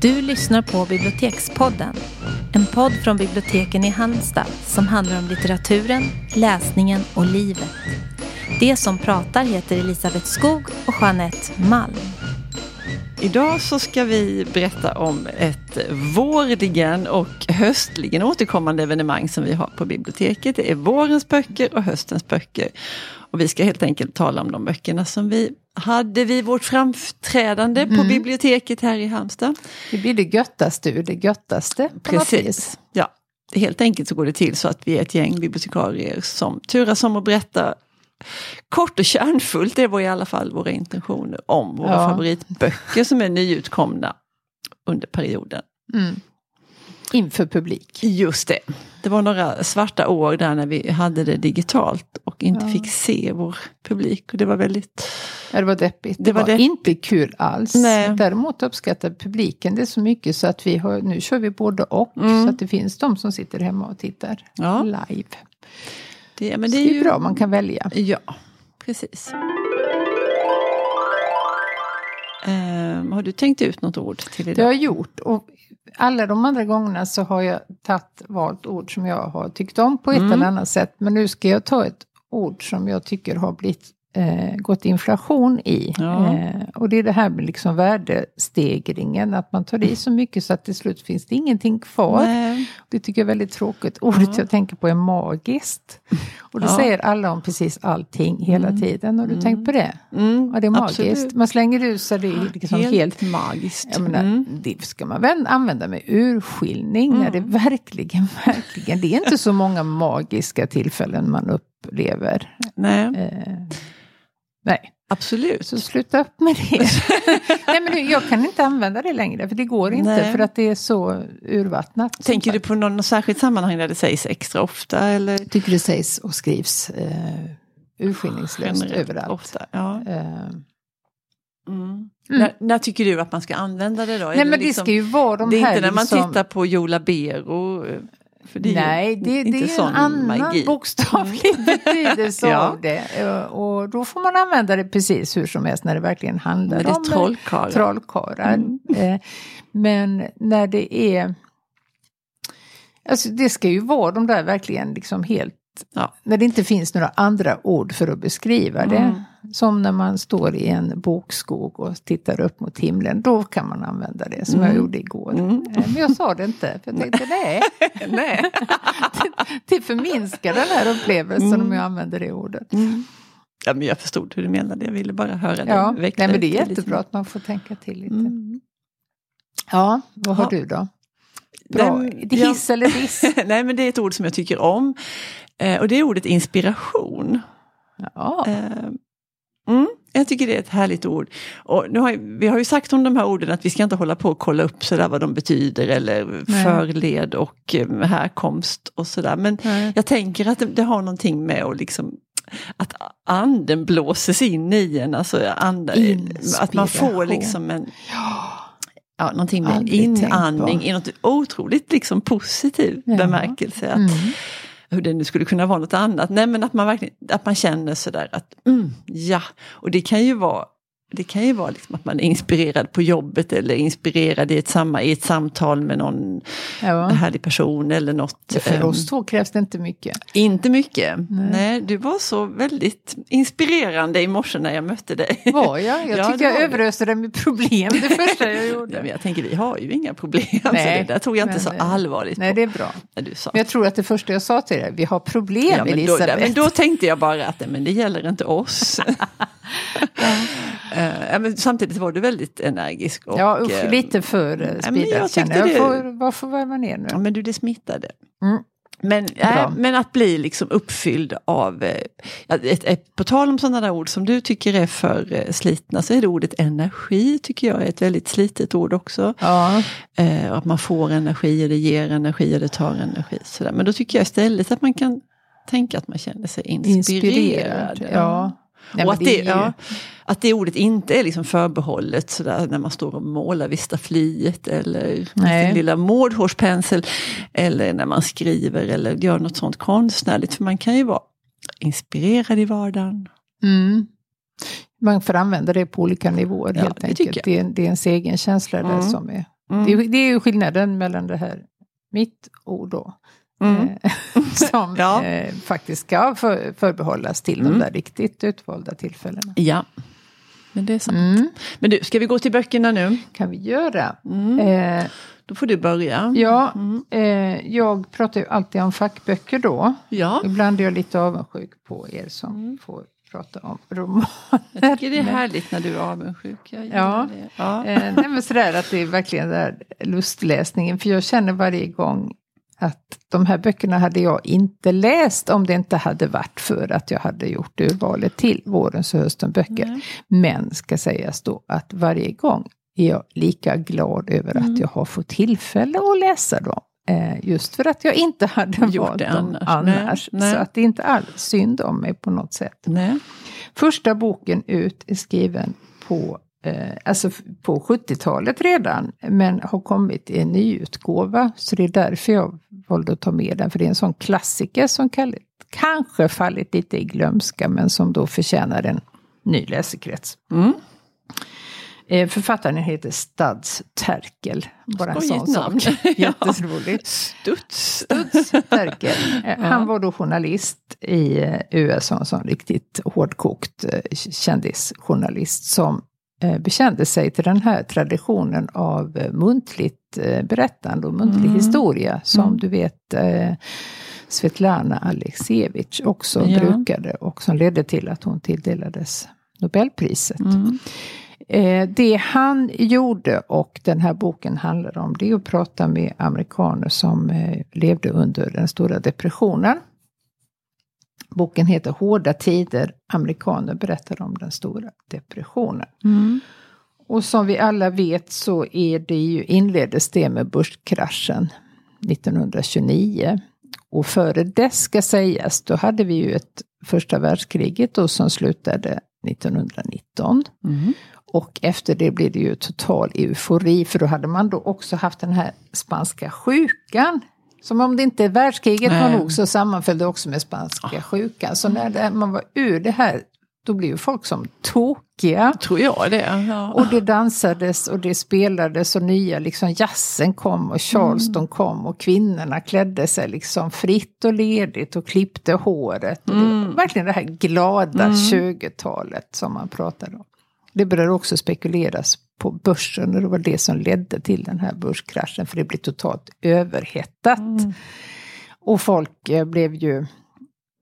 Du lyssnar på Bibliotekspodden. En podd från biblioteken i Halmstad som handlar om litteraturen, läsningen och livet. Det som pratar heter Elisabeth Skog och Jeanette Malm. Idag så ska vi berätta om ett vårligen och höstligen återkommande evenemang som vi har på biblioteket. Det är vårens böcker och höstens böcker. Och vi ska helt enkelt tala om de böckerna som vi hade vid vårt framträdande på Mm. biblioteket här i Halmstad. Det blir det göttaste ur det göttaste. på. Precis. Ja, helt enkelt så går det till så att vi är ett gäng bibliotekarier som turas om att berätta kort och kärnfullt, det var i alla fall våra intentioner, om våra Ja. favoritböcker som är nyutkomna under perioden. Mm. Inför publik. Just det. Det var några svarta år där när vi hade det digitalt och inte Ja. fick se vår publik. Och det var väldigt... Det var deppigt. Det Det var var, inte kul alls. Nej. Däremot uppskattar publiken det så mycket så att vi har, nu kör vi både och. Mm. Så att det finns de som sitter hemma och tittar Ja, live. det, men Det det är, är ju bra, man kan välja. Ja, precis. Ehm, har du tänkt ut något ord till Det idag? har jag gjort. Och alla de andra gångerna så har jag tagit, valt ord som jag har tyckt om på ett Mm. eller annat sätt. Men nu ska jag ta ett ord som jag tycker har blivit eh, gått inflation i. Ja. Eh, och det är det här med liksom värdestegringen. Att man tar i så mycket så att till slut finns det ingenting kvar. Nej. Det tycker jag är väldigt tråkigt. Ordet Ja. jag tänker på är magiskt. Och det Ja. säger alla om precis allting hela Mm. tiden. Har du Mm. tänkt på det? Mm, Ja, det är magiskt. absolut. Man slänger ut sig det är liksom helt magiskt. jag menar, Mm. Det ska man väl använda med urskiljning när det Mm. verkligen, verkligen, det är inte så många magiska tillfällen man upplever. Nej, Eh, nej, absolut. så sluta upp med det. nej, men jag kan inte använda det längre för det går inte Nej. för att det är så urvattnat. Tänker du på någon särskilt sammanhang där det sägs extra ofta? Eller Jag tycker det sägs och skrivs eh, urskillningslöst generellt överallt. Ofta? Ja. Eh, Mm. Mm. När, när tycker du att man ska använda det då? Nej men det liksom- ska ju vara de det är inte när man liksom- tittar på Joe Labero. För det är Nej, det, inte det är en annan magi. bokstavlig betydelse Ja. av det. Eh, Och då får man använda det precis hur som helst när det verkligen handlar Men det är om eh, trollkarlar. trollkarlar. Mm. Eh, Men när det är... Alltså det ska ju vara de där verkligen liksom helt... Ja. När det inte finns några andra ord för att beskriva det. Mm. Som när man står i en bokskog och tittar upp mot himlen. Då kan man använda det som jag Mm. gjorde igår. Mm. Eh, Men jag sa det inte. För jag tänkte nej. Nej. det förminskar den här upplevelsen Mm. om jag använder det ordet. Mm. Ja, men jag förstod hur du menade, jag ville bara höra det. Ja, nej, men det är jättebra att man får tänka till lite. Mm. Ja, vad har Ja. du då? Bra. Nej, Det ja. hiss eller diss? Nej, men det är ett ord som jag tycker om. Eh, och det är ordet inspiration. Ja, Eh, mm, jag tycker det är ett härligt ord. Och nu har, vi har ju sagt om de här orden att vi ska inte hålla på och kolla upp sådär vad de betyder eller Nej. förled och eh, härkomst och sådär. Men nej. jag tänker att det, det har någonting med att liksom att anden blåses in i en, alltså anda, att man får liksom en, ja. ja, någonting med Aldrig inandning i något otroligt liksom positiv Ja. bemärkelse. Att, Mm hur det nu skulle kunna vara något annat. Nej men att man verkligen att man känner sådär att mm, ja, och det kan ju vara det kan ju vara liksom att man är inspirerad på jobbet eller inspirerad i ett, samma, i ett samtal med någon Ja. härlig person eller något. För ehm, oss två krävs det inte mycket. inte mycket. Nej. Nej. du var så väldigt inspirerande i morse när jag mötte dig. Var jag? Jag Ja, tyckte jag överöste dig med problem det första jag Ja, gjorde. men jag tänker vi har ju inga problem, Nej, så det där tog jag inte så allvarligt Nej, på. det är bra. Du sa. Men jag tror att det första jag sa till dig, vi har problem Ja, men, då, Elisabeth. men då tänkte jag bara att men det gäller inte oss. Ja, men samtidigt var du väldigt energisk. Och, ja, usch, eh, lite för jag speedad jag. det- Jag får, vad får värma ner nu? Ja, men du, det smittade. Mm. Men, äh, men att bli liksom uppfylld av, eh, ja, ett, ett, på tal om sådana där ord som du tycker är för eh, slitna så är det ordet energi tycker jag är ett väldigt slitet ord också. Ja, Eh, att man får energi och det ger energi och det tar energi. Sådär. Men då tycker jag istället att man kan tänka att man känner sig inspirerad. inspirerad. Ja. Nej, och att det, ju- ja, att det ordet inte är liksom förbehållet sådär när man står och målar vid staffliet eller Nej. sin lilla mårdhårspensel. Eller när man skriver eller gör något sånt konstnärligt. För man kan ju vara inspirerad i vardagen. Mm. Man får använda det på olika nivåer Ja, helt det enkelt. Det är, det är ens egen känsla där Mm. som är Mm. Det, är- det är ju skillnaden mellan det här, mitt ord då, Mm. eh, som Ja. eh, faktiskt ska för, förbehållas till Mm. de där riktigt utvalda tillfällena. Ja, men det är sant. Mm, Men du, ska vi gå till böckerna nu? kan vi göra. Mm. Eh, Då får du börja. ja, Mm. eh, jag pratar ju alltid om fackböcker då. Ja, Ibland är jag lite avundsjuk på er som Mm. får prata om romaner. jag tycker det är härligt när du är avundsjuk. Jag Ja. det. ja. Eh, nej men sådär att det är verkligen där lustläsningen. För jag känner varje gång att de här böckerna hade jag inte läst om det inte hade varit för att jag hade gjort urvalet till vårens och höstens böcker. Nej. Men ska sägas då att varje gång är jag lika glad över Mm. att jag har fått tillfälle att läsa dem. Eh, just för att jag inte hade Gjort valt det dem annars. annars. Nej, nej. Så att det är inte alls synd om mig på något sätt. Nej. Första boken ut är skriven på, alltså f- på 70-talet redan, men har kommit i en nyutgåva. Så det är därför jag valde att ta med den, för det är en sån klassiker som kanske fallit lite i glömska, men som då förtjänar en ny läsekrets. Mm. Eh, författaren heter Stads Terkel. Bara en sån namn. sak. Jätteroligt. Studs. Studs Terkel. Eh, Han var då journalist i eh, USA, en sån riktigt hårdkokt eh, kändisjournalist som eh, bekände sig till den här traditionen av eh, muntligt eh, berättande och muntlig Mm. historia som Mm. du vet eh, Svetlana Alexievich också Ja. brukade och som ledde till att hon tilldelades Nobelpriset. Mm. Eh, det han gjorde och den här boken handlar om det är att prata med amerikaner som eh, levde under den stora depressionen. Boken heter Hårda tider, amerikaner berättar om den stora depressionen. Mm. Och som vi alla vet så är det ju, inleddes det med börskraschen 1929. Och före dess ska sägas, då hade vi ju ett första världskriget då som slutade 1919. Mm. Och efter det blev det ju total eufori för då hade man då också haft den här spanska sjukan. Som om det inte världskriget var Nej. nog så sammanföll det också med spanska sjukan. Så när det, man var ur det här då blev ju folk som tokiga. Tror jag det. Ja. Och det dansades och det spelades och nya liksom jazzen kom och Charleston kom och kvinnorna klädde sig liksom fritt och ledigt och klippte håret. Och det var verkligen det här glada 20-talet som man pratade om. Det började också spekuleras på börsen och det var det som ledde till den här börskraschen för det blev totalt överhettat. Och folk eh, blev ju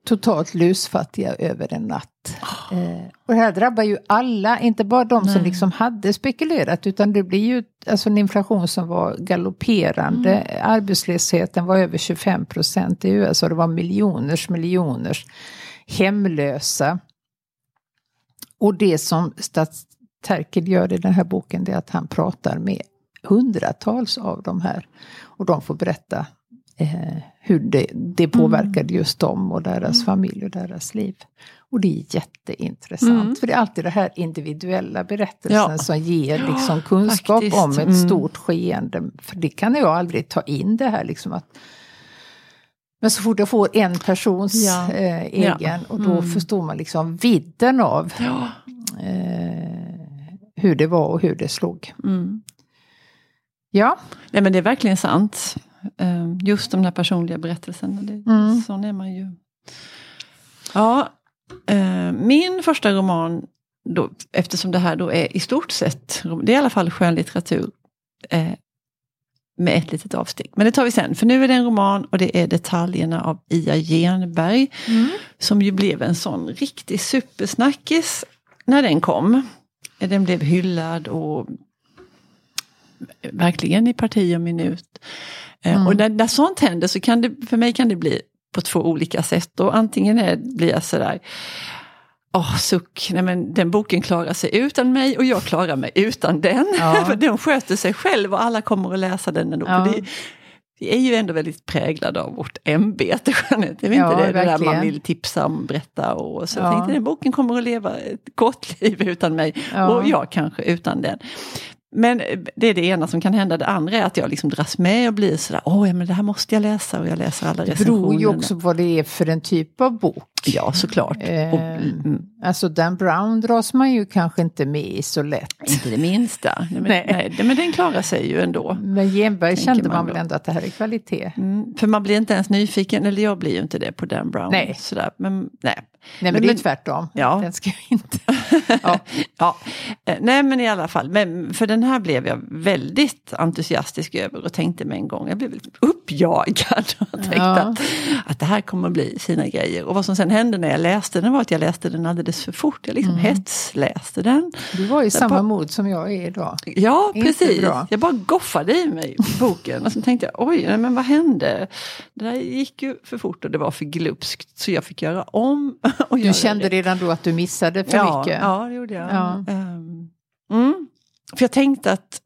totalt lusfattiga över en natt. Eh, och det här drabbar ju alla, inte bara de som liksom hade spekulerat utan det blir ju alltså en inflation som var galopperande. Arbetslösheten var över 25 procent i USA, det var miljoners miljoners hemlösa. Och det som Stats Terkel gör i den här boken det är att han pratar med hundratals av de här. Och de får berätta eh, hur det, det påverkade just dem och deras familj och deras liv. Och det är jätteintressant. Mm. För det är alltid det här individuella berättelsen Ja. som ger liksom kunskap faktiskt. om ett Mm. stort skeende. För det kan jag aldrig ta in det här liksom att men så fort jag får en persons Ja. eh, egen Ja. och då Mm. förstår man liksom vidden av Ja. eh, hur det var och hur det slog. Mm. Ja, Nej, men det är verkligen sant. Eh, Just de där personliga berättelserna. Det, Mm. Sån är man ju. Ja, eh, min första roman, då, eftersom det här då är i stort sett, det är i alla fall skönlitteratur, eh, med ett litet avsteg. Men det tar vi sen, för nu är det en roman och det är Detaljerna av Ia Genberg. Som ju blev en sån riktig supersnackis när den kom. Den blev hyllad och verkligen i parti och minut. Eh, Mm. Och när, när sånt händer så kan det, för mig kan det bli på två olika sätt. Och antingen är, blir jag sådär, åh suck, nej men den boken klarar sig utan mig och jag klarar mig utan den. Ja. för den sköter sig själv och alla kommer att läsa den ändå. Ja. Det, vi är ju ändå väldigt präglade av vårt ämbete, Jeanette. Det är Ja, inte det, det där man vill tipsa om, berätta och så. Ja. Jag tänkte den boken kommer att leva ett gott liv utan mig. Ja. Och jag kanske utan den. Men det är det ena som kan hända. Det andra är att jag liksom dras med och blir sådär, åh ja men det här måste jag läsa och jag läser alla det recensionerna. beror ju också på vad det är för en typ av bok. Ja, såklart. Eh, Och, mm, Alltså Dan Brown dras man ju kanske inte med i så lätt. inte det minsta. Nej, men, Nej. nej. men den klarar sig ju ändå. Men Genberg kände man man väl ändå att det här är kvalitet. Mm, för man blir inte ens nyfiken, eller jag blir ju inte det på Dan Brown. Nej. Sådär. Men, nej. Nej men, Men- det är tvärtom. Ja. Den ska ju inte... ja. Ja, eh, nej men i alla fall, men för den här blev jag väldigt entusiastisk över och tänkte med en gång, jag blev uppjagad och tänkte Ja. att, att det här kommer att bli sina grejer. Och vad som sen hände när jag läste den var att jag läste den alldeles för fort, jag liksom hetsläste den. Du var i samma bara- mod som jag är idag. Ja, Inte precis. Jag bara goffade i mig boken och så tänkte jag, oj, men vad hände? Det där gick ju för fort och det var för glupskt så jag fick göra om. Och Du kände det. redan då att du missade för ja, mycket. Ja, det gjorde jag. Ja. Ehm, mm. För jag tänkte att,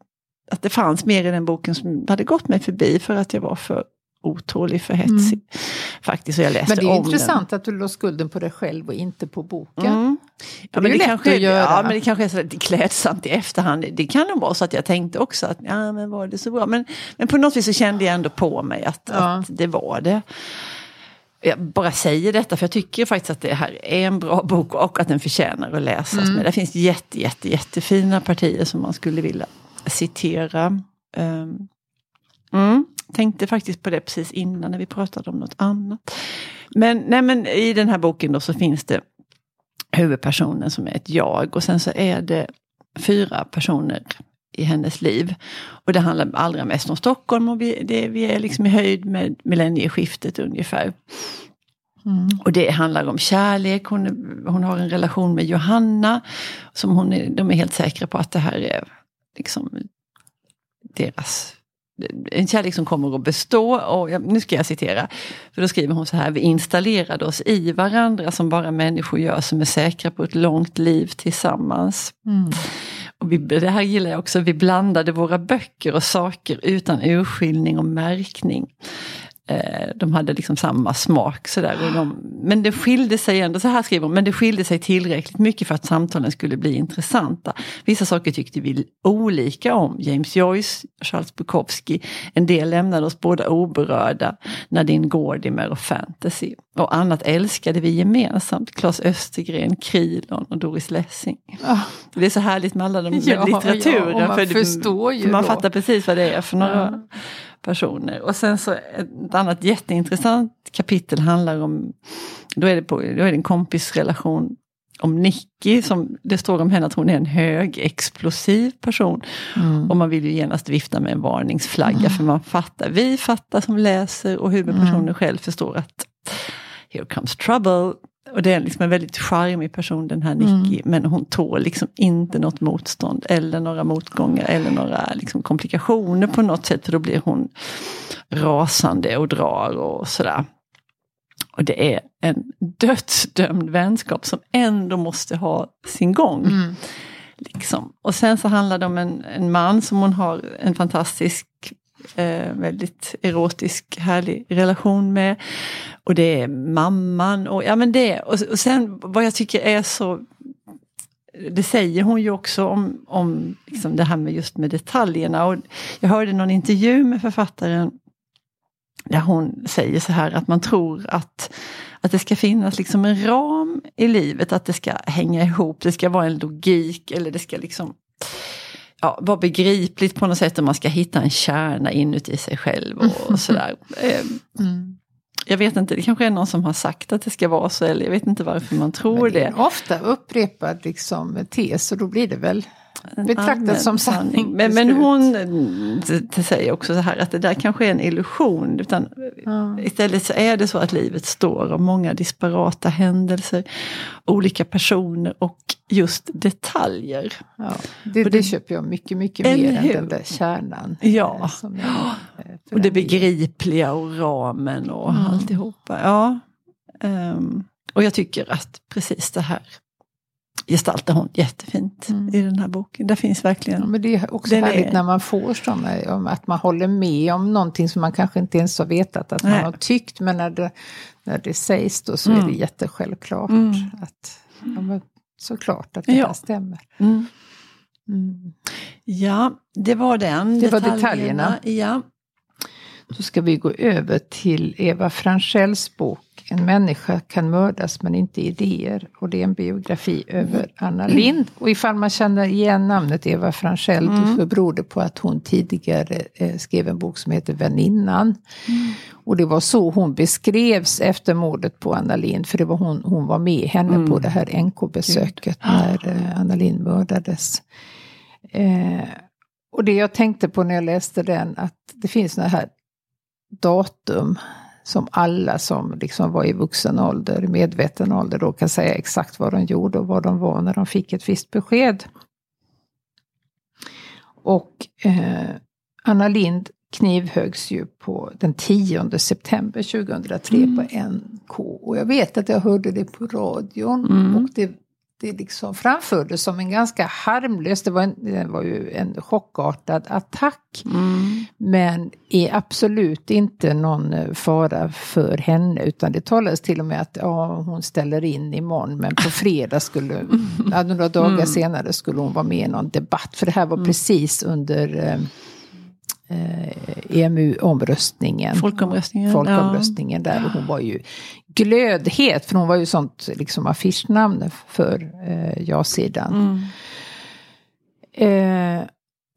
att det fanns mer i den boken som hade gått mig förbi för att jag var för otålig, för hetsig. Faktiskt, och jag läste Mm. Men det är intressant att du la skulden på dig själv och inte på boken. den. Mm. Ja, men det, lätt kanske, ja, men det kanske är så klädsamt i efterhand. Det kan nog vara så att jag tänkte också att ja, men var det så bra? Men, men på något vis så kände jag ändå på mig att, Ja. att det var det. Jag bara säger detta för jag tycker faktiskt att det här är en bra bok och att den förtjänar att läsas. Mm. Men det finns jätte, jätte, jättefina partier som man skulle vilja citera. Um, mm, tänkte faktiskt på det precis innan när vi pratade om något annat. Men, nej, men i den här boken då så finns det huvudpersonen som är ett jag och sen så är det fyra personer i hennes liv. Och det handlar allra mest om Stockholm och vi, det, vi är liksom i höjd med millennieskiftet ungefär. Mm. Och det handlar om kärlek, hon, hon har en relation med Johanna. Som hon är, de är helt säkra på att det här är liksom deras en kärlek som kommer att bestå. Och jag, nu ska jag citera. För då skriver hon så här. Vi installerade oss i varandra som bara människor gör som är säkra på ett långt liv tillsammans. Mm. Och vi, det här gillar jag också. Vi blandade våra böcker och saker utan urskiljning och märkning. Eh, de hade liksom samma smak sådär. Och de, men det skilde sig ändå, så här skriver hon, men det skilde sig tillräckligt mycket för att samtalen skulle bli intressanta. Vissa saker tyckte vi olika om. James Joyce, Charles Bukowski. En del lämnade oss båda oberörda. Nadine Gordimer och fantasy. Och annat älskade vi gemensamt. Claes Östergren, Krilon och Doris Lessing. Ah, Det är så härligt med alla de med Ja, litteraturen. ja, man för det- för man då. fattar precis vad det är för några Ja. Personer. Och sen så ett annat jätteintressant kapitel handlar om, då är det, på, då är det en kompisrelation om Nicky, som det står om henne att hon är en högexplosiv person. mm. Och man vill ju genast vifta med en varningsflagga för man fattar, vi fattar som läser och huvudpersonen Mm. själv förstår att here comes trouble. Och det är liksom en väldigt charmig person den här Nicky, Mm. men hon tål liksom inte något motstånd eller några motgångar eller några liksom komplikationer på något sätt, för då blir hon rasande och drar och sådär. Och det är en dödsdömd vänskap som ändå måste ha sin gång. Mm. Liksom. Och sen så handlar det om en, en man som hon har en fantastisk, eh, väldigt erotisk, härlig relation med. Och det är mamman och ja men det. Och, och sen vad jag tycker är så det säger hon ju också om, om liksom det här med just med detaljerna. Och jag hörde någon intervju med författaren där hon säger så här att man tror att, att det ska finnas liksom en ram i livet, att det ska hänga ihop, det ska vara en logik eller det ska liksom ja, vara begripligt på något sätt och man ska hitta en kärna inuti sig själv och, och sådär. Eh, Mm. Jag vet inte, det kanske är någon som har sagt att det ska vara så eller jag vet inte varför man tror det är det. ofta upprepad liksom, tes och då blir det väl Allmän som sanning. Men, men hon säger också så här att det där kanske är en illusion. Utan Ja. Istället så är det så att livet står av många disparata händelser, olika personer och just detaljer. Ja, det, Och det, det- köper jag mycket, mycket mer än den där kärnan. Ja. eh, är, eh, Och det begripliga och ramen och Mm. alltihopa. Ja. Ehm, och jag tycker att precis det här gestaltar hon jättefint Mm. i den här boken. Det finns verkligen Ja, men det är också Den härligt är- när man får sådana, att man håller med om någonting som man kanske inte ens har vetat att man Nej. har tyckt. Men när det, när det sägs då så är Mm. det jättesjälvklart. Mm. Att, ja, men, såklart att det Ja. här stämmer. Mm. Mm. Ja, det var den. Det var detaljerna. Ja. Då ska vi gå över till Eva Fransells bok En människa kan mördas men inte idéer. Och det är en biografi över Anna Lind. Och ifall man känner igen namnet Eva Franchell mm. så beror det på att hon tidigare eh, skrev en bok som heter Väninnan. Mm. Och det var så hon beskrevs efter mordet på Anna Lind. För det var hon, hon var med henne mm. på det här NK-besöket när eh, Anna Lind mördades. Eh, och det jag tänkte på när jag läste den, att det finns sådana här datum som alla som liksom var i vuxen ålder, medveten ålder, då kan säga exakt vad de gjorde och vad de var när de fick ett visst besked. Och eh, Anna Lind knivhögs ju på den 10 september 2003 mm. på NK. Och jag vet att jag hörde det på radion. Mm. Och det det liksom framfördes som en ganska harmlös, det var, en, det var ju en chockartad attack. Mm. Men är absolut inte någon eh, fara för henne utan det talades till och med att ja, hon ställer in imorgon men på fredag skulle, mm. några dagar mm. senare skulle hon vara med i någon debatt. För det här var mm. precis under eh, EMU-omröstningen. Eh, e Folkomröstningen. Folkomröstningen ja. där. Och hon var ju glödhet, för hon var ju sånt liksom affischnamn för eh, ja-sidan. Mm. Eh,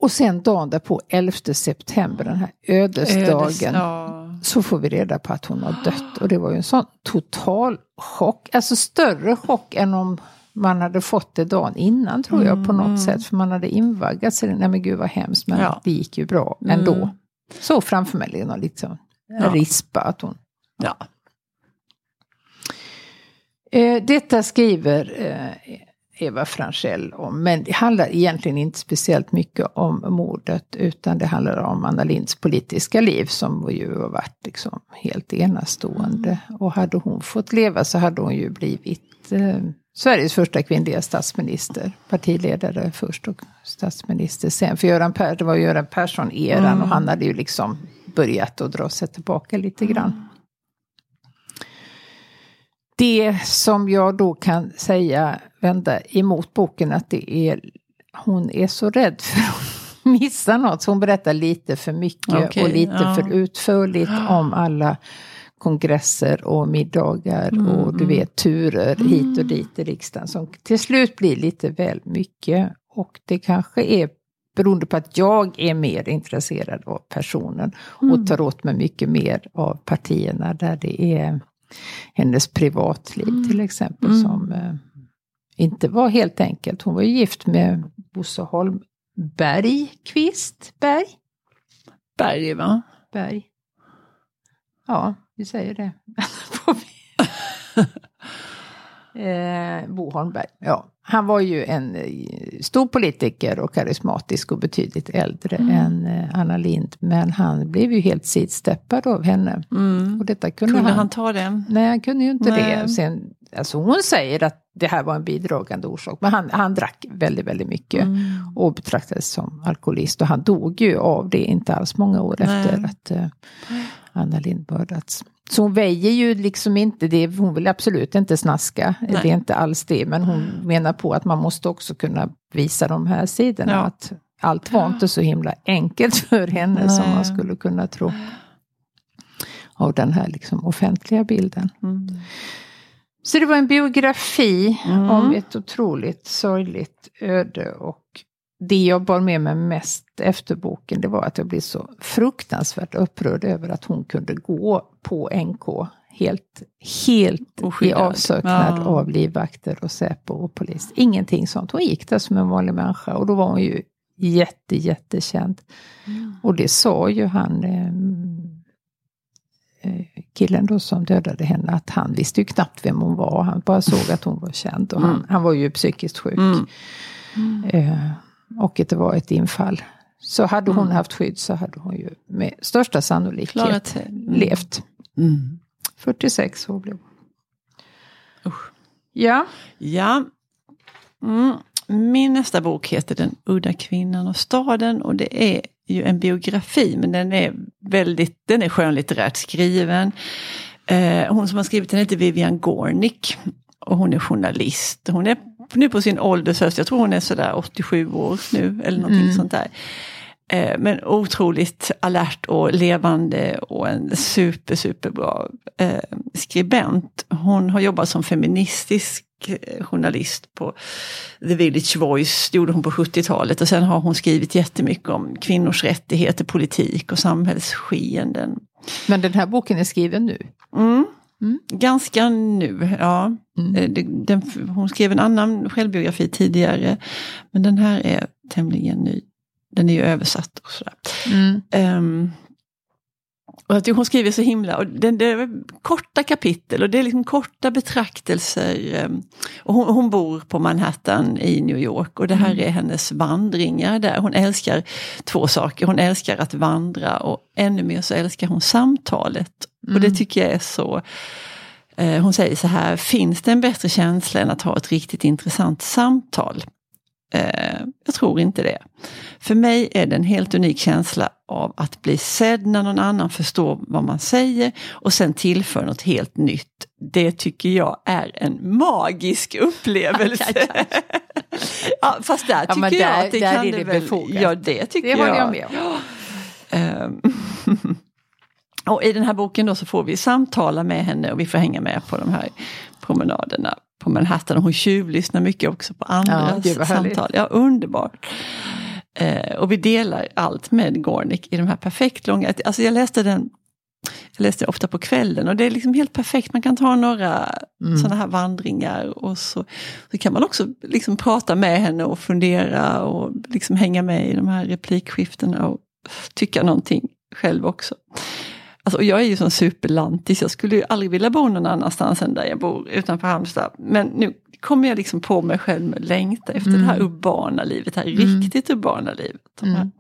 och sen dagen därpå, 11 september, den här ödesdagen, Ödes, ja. så får vi reda på att hon har dött. Och det var ju en sån total chock, alltså större chock än om man hade fått det dagen innan tror jag på något mm. sätt. För man hade invaggats i det. Nej men gud vad hemskt. Men ja. det gick ju bra ändå. Mm. Så framför mig någon liksom ja. rispa att hon... Ja. Eh, detta skriver eh, Eva Franchell om. Men det handlar egentligen inte speciellt mycket om mordet. Utan det handlar om Anna Linds politiska liv som ju har varit liksom helt enastående. Mm. Och hade hon fått leva så hade hon ju blivit eh, Sveriges första kvinnliga statsminister. Partiledare först och statsminister sen. För Göran per, det var Göran Persson-eran mm. och han hade ju liksom börjat att dra sig tillbaka lite grann. Mm. Det som jag då kan säga, vända emot boken, att det är, hon är så rädd för att missa något. Så hon berättar lite för mycket okay, och lite ja. för utförligt om alla kongresser och middagar mm. och du mm. vet turer mm. hit och dit i riksdagen som till slut blir lite väl mycket. Och det kanske är beroende på att jag är mer intresserad av personen mm. och tar åt mig mycket mer av partierna där det är hennes privatliv mm. till exempel mm. som eh, inte var helt enkelt. Hon var ju gift med Bosse Holm Bergqvist. Berg? Berg va? Berg. Ja, vi säger det. eh, Bo Holmberg, ja. Han var ju en eh, stor politiker och karismatisk och betydligt äldre mm. än eh, Anna Lind. Men han blev ju helt sidsteppad av henne. Mm. Och detta kunde, kunde han, han, ta det? Nej, han kunde ju inte nej. det. Sen, alltså hon säger att det här var en bidragande orsak. Men han, han drack väldigt, väldigt mycket. Mm. Och betraktades som alkoholist. Och han dog ju av det inte alls många år nej. efter att uh, Anna Lind mördats. Så hon väjer ju liksom inte det, hon vill absolut inte snaska, Nej. det är inte alls det. Men hon menar på att man måste också kunna visa de här sidorna. Ja. Att allt var inte så himla enkelt för henne Nej. som man skulle kunna tro. Av den här liksom offentliga bilden. Mm. Så det var en biografi mm. om ett otroligt sorgligt öde och det jag bar med mig mest efter boken, det var att jag blev så fruktansvärt upprörd över att hon kunde gå på NK helt, helt i avsaknad ja. av livvakter och Säpo och polis. Ingenting sånt. Hon gick där som en vanlig människa och då var hon ju jätte, jättekänd. Mm. Och det sa ju han, ehm, eh, killen då som dödade henne, att han visste ju knappt vem hon var. Han bara såg att hon var känd och han, mm. han var ju psykiskt sjuk. Mm. Eh, och att det var ett infall. Så hade hon mm. haft skydd så hade hon ju med största sannolikhet mm. levt. Mm. 46 år blev hon. Usch. Ja. Ja. Mm. Min nästa bok heter Den udda kvinnan och staden och det är ju en biografi men den är väldigt, den är skönlitterärt skriven. Eh, hon som har skrivit den heter Vivian Gornick och hon är journalist. Hon är nu på sin ålders höst, jag tror hon är sådär 87 år nu eller någonting mm. sånt där. Eh, men otroligt alert och levande och en super, superbra eh, skribent. Hon har jobbat som feministisk eh, journalist på The Village Voice, det gjorde hon på 70-talet. Och sen har hon skrivit jättemycket om kvinnors rättigheter, politik och samhällsskeenden. Men den här boken är skriven nu? Mm. Mm. Ganska nu, ja. Mm. Eh, den, hon skrev en annan självbiografi tidigare. Men den här är tämligen ny. Den är ju översatt och sådär. Mm. Um, och att hon skriver så himla, och det, det är korta kapitel och det är liksom korta betraktelser. Um, och hon, hon, bor på Manhattan i New York och det här mm. är hennes vandringar där. Hon älskar två saker, hon älskar att vandra och ännu mer så älskar hon samtalet. Mm. Och det mm. tycker jag är så uh, hon säger så här, finns det en bättre känsla än att ha ett riktigt intressant samtal? Eh, jag tror inte det. För mig är det en helt unik känsla av att bli sedd när någon annan förstår vad man säger och sen tillför något helt nytt. Det tycker jag är en magisk upplevelse. ja, fast där tycker ja, där, jag att det kan det, det väl... Befogat. Ja, det tycker det jag. jag med om. Ehm, och i den här boken då så får vi samtala med henne och vi får hänga med på de här promenaderna på Manhattan och hon tjuvlyssnar mycket också på andras ja, samtal. Ja, underbart. Eh, och vi delar allt med Gornick i de här perfekt långa, alltså jag läste den jag läste ofta på kvällen och det är liksom helt perfekt. Man kan ta några mm. sådana här vandringar och så, så kan man också liksom prata med henne och fundera och liksom hänga med i de här replikskiftena och tycka någonting själv också. Alltså, jag är ju sån superlantis, jag skulle ju aldrig vilja bo någon annanstans än där jag bor utanför Halmstad. Men nu kommer jag liksom på mig själv med längta efter mm. det här urbana livet, det här mm. riktigt urbana livet. Mm.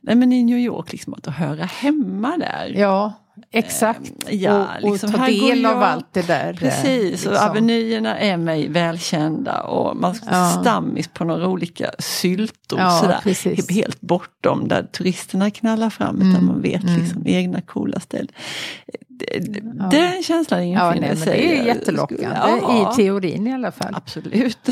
nej men i New York, liksom att höra hemma där. Ja, Exakt, eh, ja, och, liksom, och ta del av allt det där. Eh, precis, liksom. och avenyerna är mig välkända och man ja. stammis på några olika syltor ja, sådär. Precis. Helt bortom där turisterna knallar fram mm. utan man vet mm. liksom egna coola ställen. Ja. Den känslan infinner ja, sig. Det är jättelockande, ja. i teorin i alla fall. Absolut.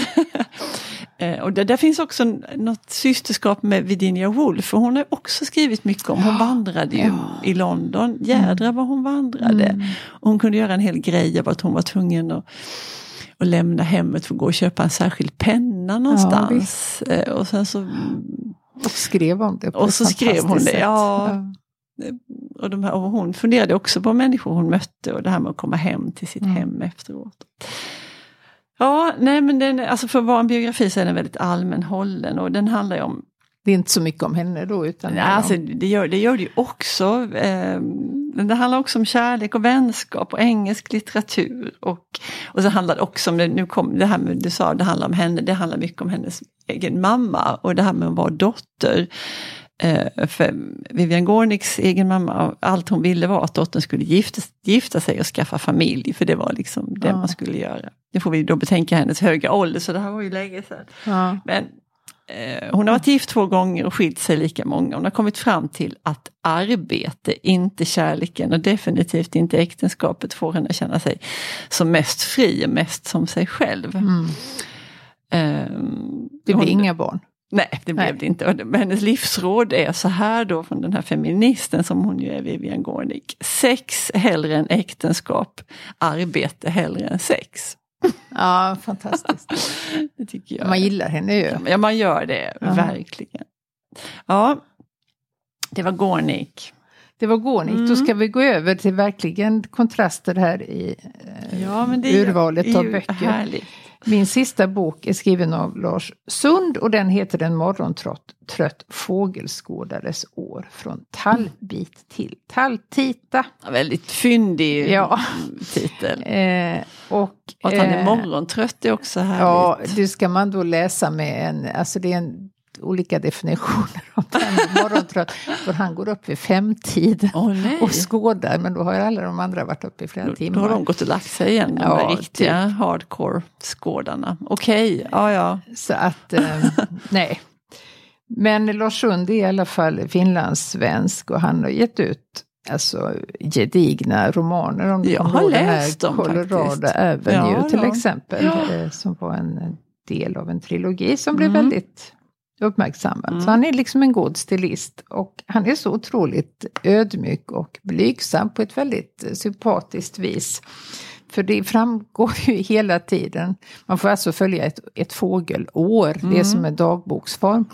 Eh, och det, där finns också något systerskap med Virginia Woolf, och hon har också skrivit mycket om, hon vandrade ju i London, jädra vad hon vandrade. Mm. Och hon kunde göra en hel grej av att hon var tvungen att, att lämna hemmet för att gå och köpa en särskild penna någonstans. Eh, och sen så... Och skrev om det Och så skrev hon det, ja. Ja. Och, de här, och hon funderade också på människor hon mötte och det här med att komma hem till sitt mm. hem efteråt. Ja, nej men den, alltså för att vara en biografi så är den väldigt allmän hållen och den handlar ju om det är inte så mycket om henne då? Utan ja, alltså, det, gör, det gör det ju också. Eh, det handlar också om kärlek och vänskap och engelsk litteratur. Och, och så handlar det också om, det, nu kom det här med du sa, det handlar om henne, det handlar mycket om hennes egen mamma och det här med att vara dotter. Eh, för Vivian Gornicks egen mamma, allt hon ville var att dottern skulle gifta, gifta sig och skaffa familj, för det var liksom det ja. man skulle göra. Det får vi då betänka hennes höga ålder, så det här var ju länge sedan. Ja. Men eh, hon har varit gift två gånger och skilt sig lika många. Hon har kommit fram till att arbete, inte kärleken och definitivt inte äktenskapet får henne att känna sig som mest fri och mest som sig själv. Mm. Um, det blir inga barn? Nej, det blev Nej. det inte. Men hennes livsråd är så här då från den här feministen som hon ju är, Vivian Gornick. Sex hellre än äktenskap, arbete hellre än sex. Ja, fantastiskt. det tycker jag. Man gillar henne ju. Ja, man gör det, Aha. verkligen. Ja, det var Gornick. Det var Gornick. Mm. Då ska vi gå över till verkligen kontraster här i eh, ja, urvalet av böcker. Härligt. Min sista bok är skriven av Lars Sund och den heter En morgontrött fågelskådares år. Från tallbit till talltita. Ja, väldigt fyndig ja. titel. Eh, och, och att han är eh, morgontrött är också härligt. Ja, det ska man då läsa med en, alltså det är en olika definitioner av morgontrött. För han går upp vid femtid oh, och skådar, men då har alla de andra varit uppe i flera då, timmar. Då har de gått och lagt sig igen, de ja, riktiga typ. hardcore-skådarna. Okej, okay, ja ja. Så att, eh, nej. Men Lars Sund är i alla fall finlandssvensk och han har gett ut alltså, gedigna romaner om Jag har läst dem Colorado faktiskt. Avenue ja, till ja. exempel. Ja. Eh, som var en del av en trilogi som mm. blev väldigt uppmärksammad. Mm. Så han är liksom en god stilist. Och han är så otroligt ödmjuk och blygsam på ett väldigt sympatiskt vis. För det framgår ju hela tiden. Man får alltså följa ett, ett fågelår, Mm. det som är dagboksform.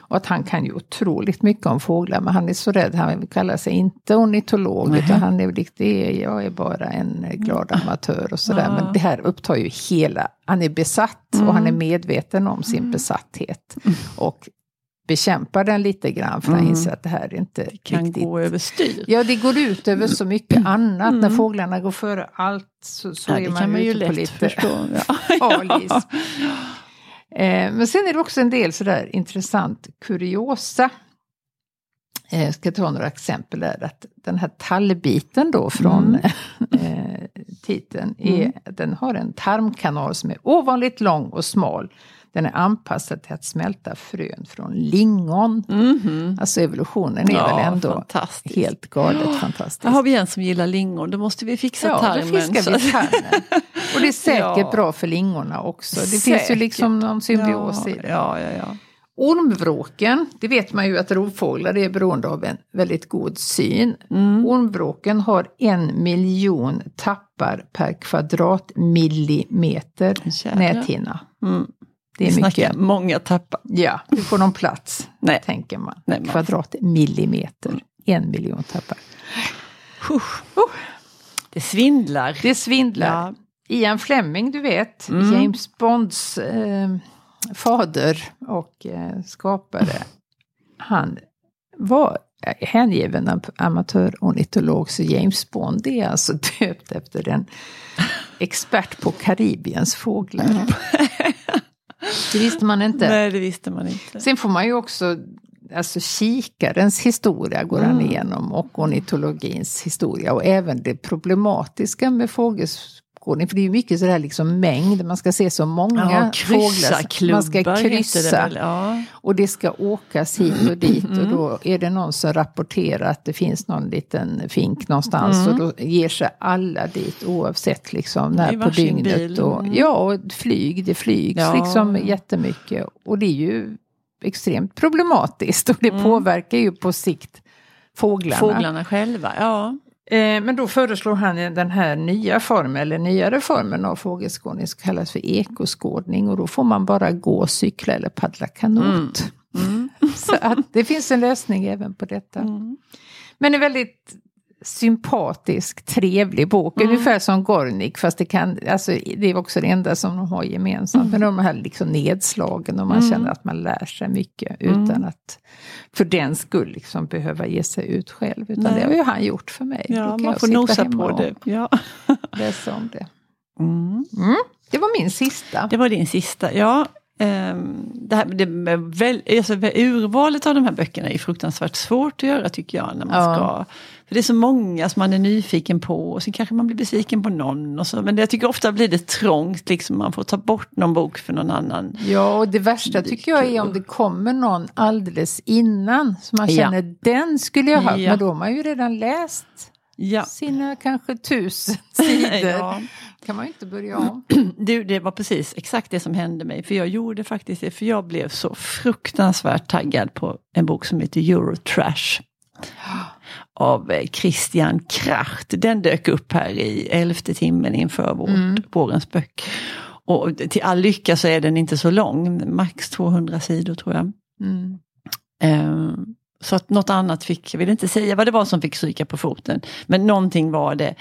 Och att han kan ju otroligt mycket om fåglar, men han är så rädd. Han kallar sig inte ornitolog, Nähä. utan han är, är, jag är bara en glad amatör och sådär. Ja. Men det här upptar ju hela, han är besatt och han är medveten om sin besatthet. Och bekämpar den lite grann, för han inser att det här är inte Kan riktigt gå överstyr. Ja, det går ut över så mycket annat. När fåglarna går före allt så, så Ja, är det man, man ju ute på lätt lite förstå. Ja. halis. Eh, men sen är det också en del sådär intressant kuriosa. Eh, jag ska ta några exempel där. Att den här tallbiten då från eh, titeln, är, den har en tarmkanal som är ovanligt lång och smal. Den är anpassad till att smälta frön från lingon. Mhm. Alltså evolutionen är Ja, väl ändå fantastiskt. helt galet fantastiskt. Där har vi en som gillar lingon, då måste vi fixa Ja, då tarmen. fiskar så vi att- tarmen. Och det är säkert Ja. bra för lingorna också. Det finns ju Säkert. liksom någon symbios ja, i det. Ja, ja, ja. Ormvråken, det vet man ju att rovfåglar är beroende av en väldigt god syn. Mm. Ormvråken har en miljon tappar per kvadratmillimeter näthinna. Mm. Det är mycket. många tappar. Ja, hur får de plats? Nej. Tänker man. Nej, man- Kvadratmillimeter. En miljon tappar. Usch. Det svindlar. Det svindlar. Ja. Ian Fleming, du vet, Mm. James Bonds eh, fader och eh, skapare. Han var hängiven am- amatörornitolog, så James Bond är alltså döpt efter en expert på Karibiens fåglar. Det visste man inte. Nej, det visste man inte. Sen får man ju också, alltså kikarens historia går han Mm. igenom och ornitologins historia och även det problematiska med fågelskådning. För det är ju mycket sådär liksom mängd, man ska se så många Ja, fåglar. Man ska det kryssa väl. Ja. och det ska åkas hit och dit Mm. och då är det någon som rapporterar att det finns någon liten fink någonstans Mm. och då ger sig alla dit oavsett liksom när på dygnet. bil. Och, Mm. ja, och flyg, det flygs Ja. liksom jättemycket och det är ju extremt problematiskt och det Mm. påverkar ju på sikt fåglarna. Fåglarna själva, ja. Eh, men då föreslår han den här nya formen, eller nyare formen av fågelskådning som kallas för ekoskådning och då får man bara gå, cykla eller paddla kanot. Mm. Så att det finns en lösning även på detta. Mm. Men en väldigt sympatisk, trevlig bok. Mm. Ungefär som Gornik, fast det, kan, alltså, det är också det enda som de har gemensamt. Men de här liksom nedslagen och man Mm. känner att man lär sig mycket utan att för den skull liksom behöva ge sig ut själv. Utan Nej. det har ju han gjort för mig. Ja, kan man får nosa på det. Ja. Läsa om det. Mm. Det var min sista. Det var din sista, ja. Ehm, det här, det, väl, alltså, urvalet av de här böckerna är fruktansvärt svårt att göra tycker jag. När man Ja. ska, för det är så många som man är nyfiken på och sen kanske man blir besviken på någon. Och så, men jag tycker ofta blir det trångt, liksom, man får ta bort någon bok för någon annan. Ja, och det värsta tycker jag är om det kommer någon alldeles innan. Så man Ja. känner, den skulle jag ha. Ja. Men då har man ju redan läst Ja. sina kanske tusen sidor. ja. kan man ju inte börja om. Du, det var precis exakt det som hände mig. För jag gjorde faktiskt det, för jag blev så fruktansvärt taggad på en bok som heter Eurotrash. Av eh, Christian Kracht. Den dök upp här i elfte timmen inför vårt, Mm. vårens böcker. Och till all lycka så är den inte så lång, max 200 sidor tror jag. Mm. Eh, Så att något annat fick, jag vill inte säga vad det var som fick stryka på foten. Men någonting var det,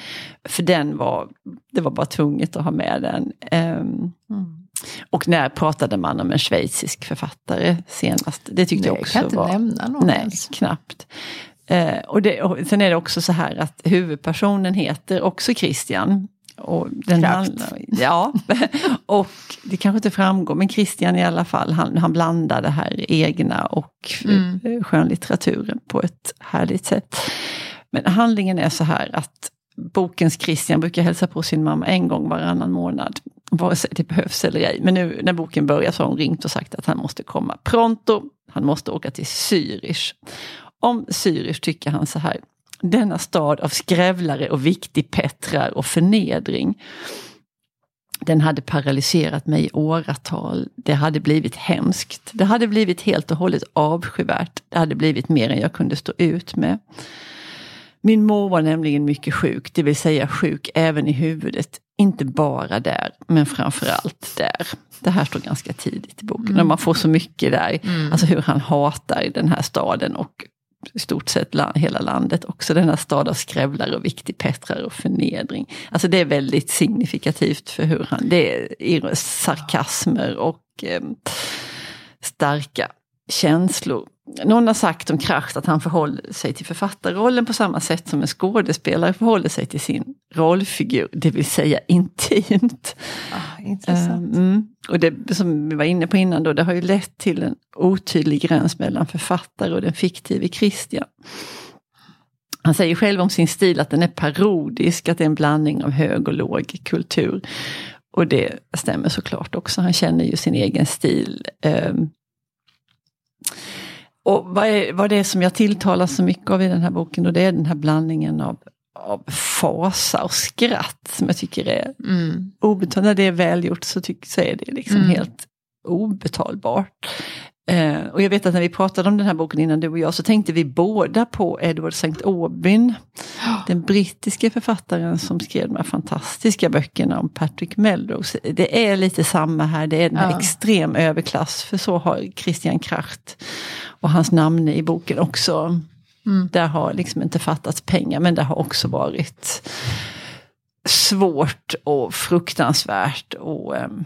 för den var, det var bara tvunget att ha med den. Ehm, Mm. och när pratade man om en schweizisk författare senast? Det tyckte Nej, jag också kan inte var... nämna någon Nej, ens. knappt. Eh, och, det, och sen är det också så här att huvudpersonen heter också Christian. Och den Kraft. handlar, ja, och det kanske inte framgår, men Christian i alla fall, han, han blandar det här egna och Mm. eh, skönlitteraturen på ett härligt sätt. Men handlingen är så här att bokens Christian brukar hälsa på sin mamma en gång varannan månad. Vare sig det behövs eller ej. Men nu när boken börjar så har hon ringt och sagt att han måste komma pronto. Han måste åka till Zürich. Om Zürich tycker han så här. Denna stad av skrävlare och viktigpettrar och förnedring. Den hade paralyserat mig i åratal. Det hade blivit hemskt. Det hade blivit helt och hållet avskyvärt. Det hade blivit mer än jag kunde stå ut med. Min mor var nämligen mycket sjuk, det vill säga sjuk även i huvudet. Inte bara där, men framförallt där. Det här står ganska tidigt i boken. Mm. Man får så mycket där. Mm. Alltså hur han hatar den här staden och i stort sett hela landet. Också denna stad av skrävlar och viktigpettrar och förnedring. Alltså det är väldigt signifikativt för hur han, det är sarkasmer och eh, starka känslor. Någon har sagt om Kracht att han förhåller sig till författarrollen på samma sätt som en skådespelare förhåller sig till sin rollfigur, det vill säga intimt. Ah, intressant. Um, och det som vi var inne på innan då, det har ju lett till en otydlig gräns mellan författare och den fiktive Christian. Han säger själv om sin stil att den är parodisk, att det är en blandning av hög och låg kultur. Och det stämmer såklart också, han känner ju sin egen stil. Um, och vad, är, vad det är som jag tilltalas så mycket av i den här boken, och det är den här blandningen av, av fasa och skratt som jag tycker är mm. obetalbart. När det är välgjort så, tycker, så är det liksom mm. helt obetalbart. Eh, och jag vet att när vi pratade om den här boken innan du och jag så tänkte vi båda på Edward St. Aubyn. Den brittiske författaren som skrev de här fantastiska böckerna om Patrick Melrose. Det är lite samma här, det är en ja. extrem överklass. För så har Christian Kracht och hans namn i boken också. Mm. Där har liksom inte fattats pengar men det har också varit svårt och fruktansvärt. och um,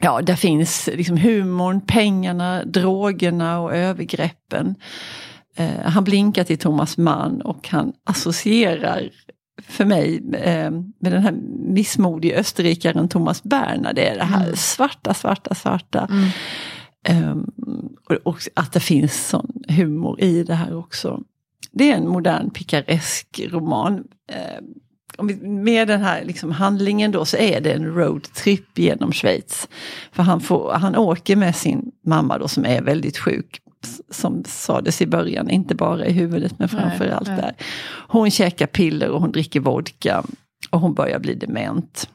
ja, där finns liksom humorn, pengarna, drogerna och övergreppen. Eh, han blinkar till Thomas Mann och han associerar för mig eh, med den här missmodige österrikaren Thomas Berner. Det är det här mm. svarta, svarta, svarta. Mm. Eh, och, och, att det finns sån humor i det här också. Det är en modern pikaresk roman. Eh, med den här liksom handlingen då så är det en roadtrip genom Schweiz. För han, får, han åker med sin mamma då som är väldigt sjuk. Som sades i början, inte bara i huvudet men framförallt där. Hon käkar piller och hon dricker vodka. Och hon börjar bli dement.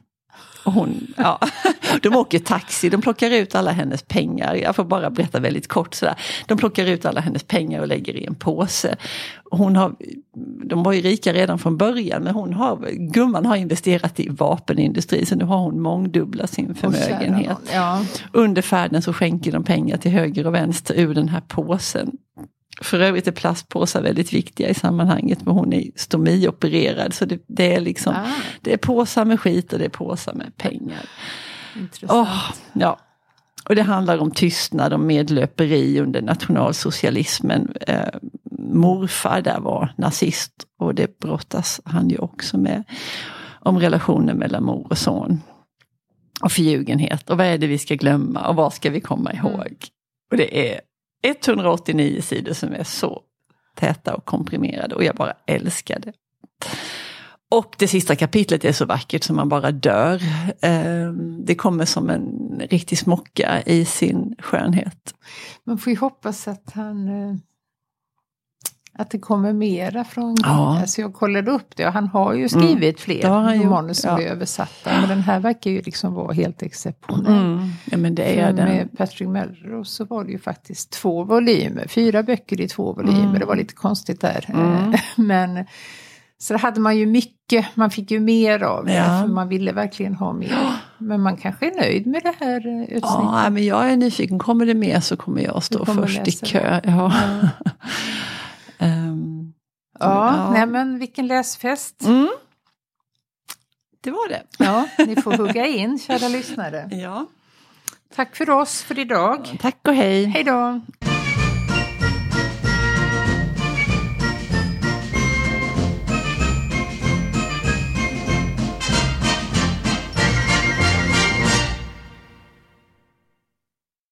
Och hon, ja, de åker taxi, de plockar ut alla hennes pengar. Jag får bara berätta väldigt kort sådär. De plockar ut alla hennes pengar och lägger i en påse. Hon har, de var ju rika redan från början men hon har, gumman har investerat i vapenindustri så nu har hon mångdubblat sin förmögenhet. Ja. Under färden så skänker de pengar till höger och vänster ur den här påsen. För övrigt är plastpåsar väldigt viktiga i sammanhanget, men hon är stomiopererad. Så det, det är liksom, ah. det är påsar med skit och det är påsar med pengar. Intressant. Oh, ja. Och det handlar om tystnad, om medlöperi under nationalsocialismen. Eh, morfar där var nazist och det brottas han ju också med. Om relationen mellan mor och son. Och förljugenhet och vad är det vi ska glömma och vad ska vi komma ihåg. Mm. Och det är 189 sidor som är så täta och komprimerade och jag bara älskar det. Och det sista kapitlet är så vackert som man bara dör. Ehm, det kommer som en riktig smocka i sin skönhet. Man får ju hoppas att han eh, att det kommer mera från ja. alltså Jag kollade upp det och han har ju skrivit mm. fler romaner som ja. är översatta. Men den här verkar ju liksom vara helt exceptionell. Mm. Ja, men det är den. Med Patrick Melrose så var det ju faktiskt två volymer. Fyra böcker i två volymer. Mm. Det var lite konstigt där. Mm. men så det hade man ju mycket, man fick ju mer av det. Ja. För man ville verkligen ha mer. Men man kanske är nöjd med det här eh, utsnittet. Ja, men jag är nyfiken. Kommer det mer så kommer jag stå först i kö. Ja. ja. Ja, ja. Nej, men vilken läsfest. Mm. Det var det. Ja, ni får hugga in, kära lyssnare. Ja. Tack för oss för idag. Tack och hej. Hej då.